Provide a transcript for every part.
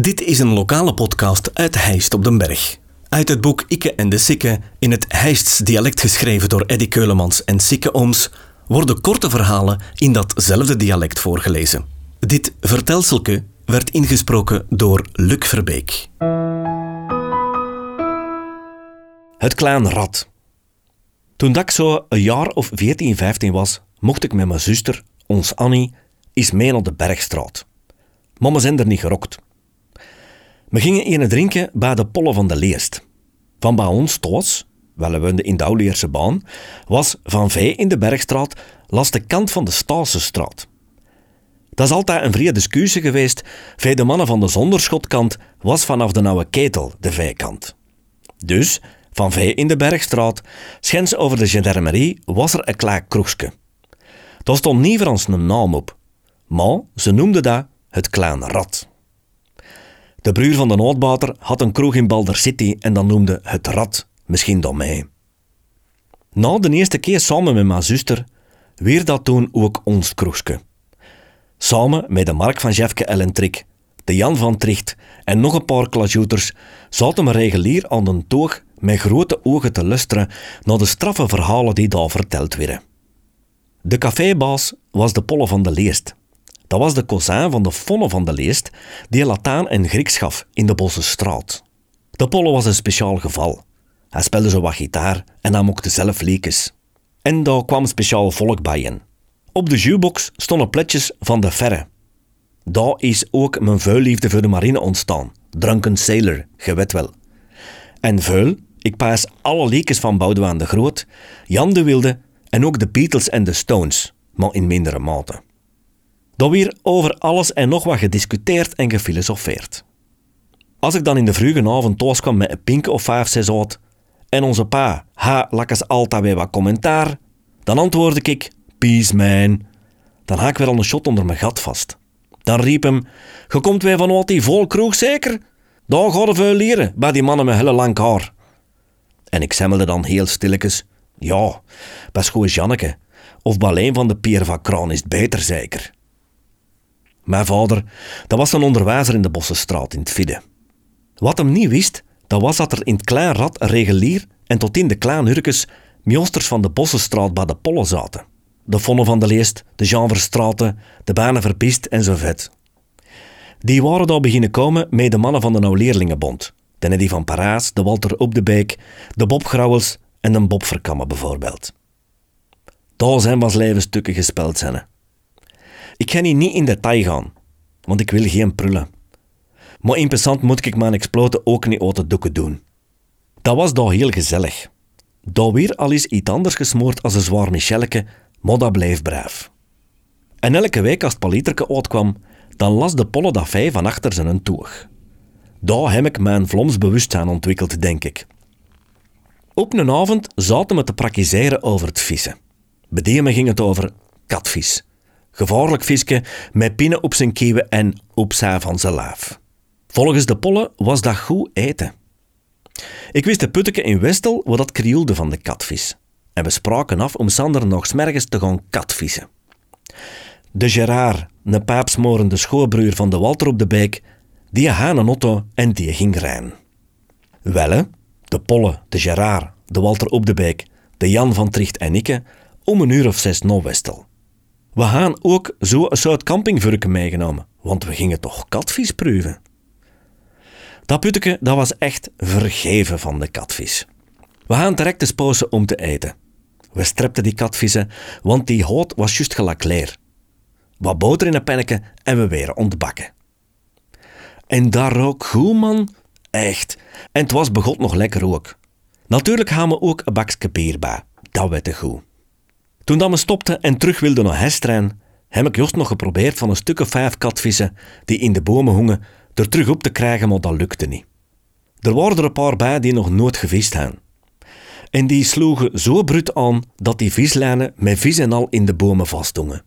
Dit is een lokale podcast uit Heist op den Berg. Uit het boek Ikke en de Sikke, in het Heists dialect geschreven door Eddy Keulemans en Sikke Ooms, worden korte verhalen in datzelfde dialect voorgelezen. Dit vertelselke werd ingesproken door Luc Verbeek. Het klein rat. Toen ik zo een jaar of 14, 15 was, mocht ik met mijn zuster, ons Annie, eens mee op de Bergstraat. Mama zijn er niet gerokt. We gingen ene drinken bij de Pollen van de Leest. Van bij ons thuis, wel we woonden in de Oudeerse baan, was van Vee in de Bergstraat langs de kant van de Stasenstraat. Dat is altijd een vrije discussie geweest. Vee de mannen van de zonderschotkant was vanaf de oude ketel de vijkant. Dus, van Vee in de Bergstraat, schens over de gendarmerie, was er een klaar kroegske. Dat stond niet voor ons een naam op, maar ze noemden dat het Klein Rat. De broer van de noodbater had een kroeg in Balder City en dan noemde het Rat, misschien dan mij. Na de eerste keer samen met mijn zuster, weer dat toen ook ons kroegske. Samen met de Mark van Jefke Ellentrik, de Jan van Tricht en nog een paar klasjoeters zaten we regulier aan de toog met grote ogen te luisteren naar de straffe verhalen die daar verteld werden. De cafébaas was de Polle van de Leest. Dat was de cousin van de Fonne van de Leest, die Latijn en Grieks gaf in de Bosse straat. De Polle was een speciaal geval. Hij speelde zo wat gitaar en hij mocht zelf leekes. En daar kwam speciaal volk bij in. Op de jukebox stonden pletjes van de Ferre. Daar is ook mijn vuilliefde voor de marine ontstaan. Drunken Sailor, gewet wel. En vuil, ik paas alle leekes van Boudewaan de Groot, Jan de Wilde en ook de Beatles en de Stones, maar in mindere mate. Daar weer over alles en nog wat gediscuteerd en gefilosofeerd. Als ik dan in de vroege avond thuis kwam met een pink of vijf, zes en onze pa, ha, lakkes altijd weer wat commentaar, dan antwoordde ik, peace man. Dan haak ik weer al een shot onder mijn gat vast. Dan riep hem, je komt weer van wat die volkroeg zeker? Daar gaan we leren, bij die mannen met hele lang haar. En ik semmelde dan heel stilletjes, ja, bij schoon Janneke, of bij van de Pier van Kraan is beter zeker. Mijn vader, dat was een onderwijzer in de Bossenstraat in het Vidde. Wat hem niet wist, dat was dat er in het klein rad regulier en tot in de kleine hurkes van de Bossenstraat bij de Pollen zaten. De Vonne van de Leest, de Jean de Banen Verpist en zo vet. Die waren daar beginnen komen met de mannen van de Nou Leerlingenbond. De Neddy van Parijs, de Walter Op de Beek, de Bob Grauwels en de Bob Verkammen bijvoorbeeld. Daar zijn was levensstukken gespeld zijn. Ik ga hier niet in detail gaan, want ik wil geen prullen. Maar in passant moet ik mijn exploten ook niet uit de doeken doen. Dat was daar heel gezellig. Daar weer al eens iets anders gesmoord als een zwaar Michelke, maar dat bleef braaf. En elke week als het palieterke uitkwam, dan las de polle dat vijf van achter zijn toeg. Daar heb ik mijn vloms bewustzijn ontwikkeld, denk ik. Op een avond zaten we te praktiseren over het vissen. Bij me ging het over katvis. Gevaarlijk visje met pinnen op zijn kieven en op zijn van zijn laaf. Volgens de pollen was dat goed eten. Ik wist de putteke in Westel wat dat krioelde van de katvis. En we spraken af om Sander nog smergens te gaan katvissen. De Gerard, een paapsmorende schoolbroer van de Walter op de Beek, die had een auto en die ging rijden. Welle, de Polle, de Gerard, de Walter op de Beek, de Jan van Tricht en ik om een uur of zes naar Westel. We gaan ook zo een soort campingvurken meegenomen, want we gingen toch katvis proeven. Dat putteke dat was echt vergeven van de katvis. We gaan direct de spozen om te eten. We strepten die katvissen, want die hout was juist gelakleer. Wat boter in een penneke en we weer ontbakken. En daar rook goed, man. Echt. En het was begot nog lekker ook. Natuurlijk gaan we ook een bakje bier. Dat werd goed. Toen dat me stopte en terug wilde naar Hestrein, heb ik juist nog geprobeerd van een stuk of vijf katvissen die in de bomen hongen, er terug op te krijgen, maar dat lukte niet. Er waren er een paar bij die nog nooit gevist hebben. En die sloegen zo brut aan dat die vislijnen met vis en al in de bomen vastdongen.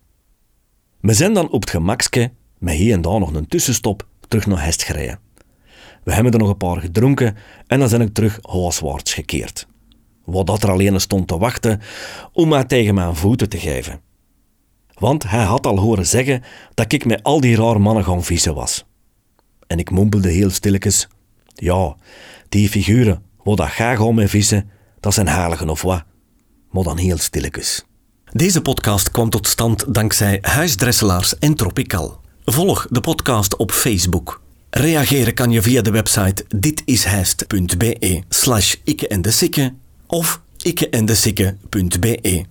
We zijn dan op het gemakske, met hier en daar nog een tussenstop, terug naar Hest gereden. We hebben er nog een paar gedronken en dan zijn ik terug huiswaarts gekeerd wat dat er alleen stond te wachten om mij tegen mijn voeten te geven. Want hij had al horen zeggen dat ik met al die rare mannen gaan vissen was. en ik mompelde heel stilletjes. Ja, die figuren, wat dat om me vissen, dat zijn haligen of wat. Maar dan heel stilletjes. Deze podcast kwam tot stand dankzij Huisdresselaars en Tropical. Volg de podcast op Facebook. Reageren kan je via de website ditishijst.be slash en de of ikkeendesikke.be.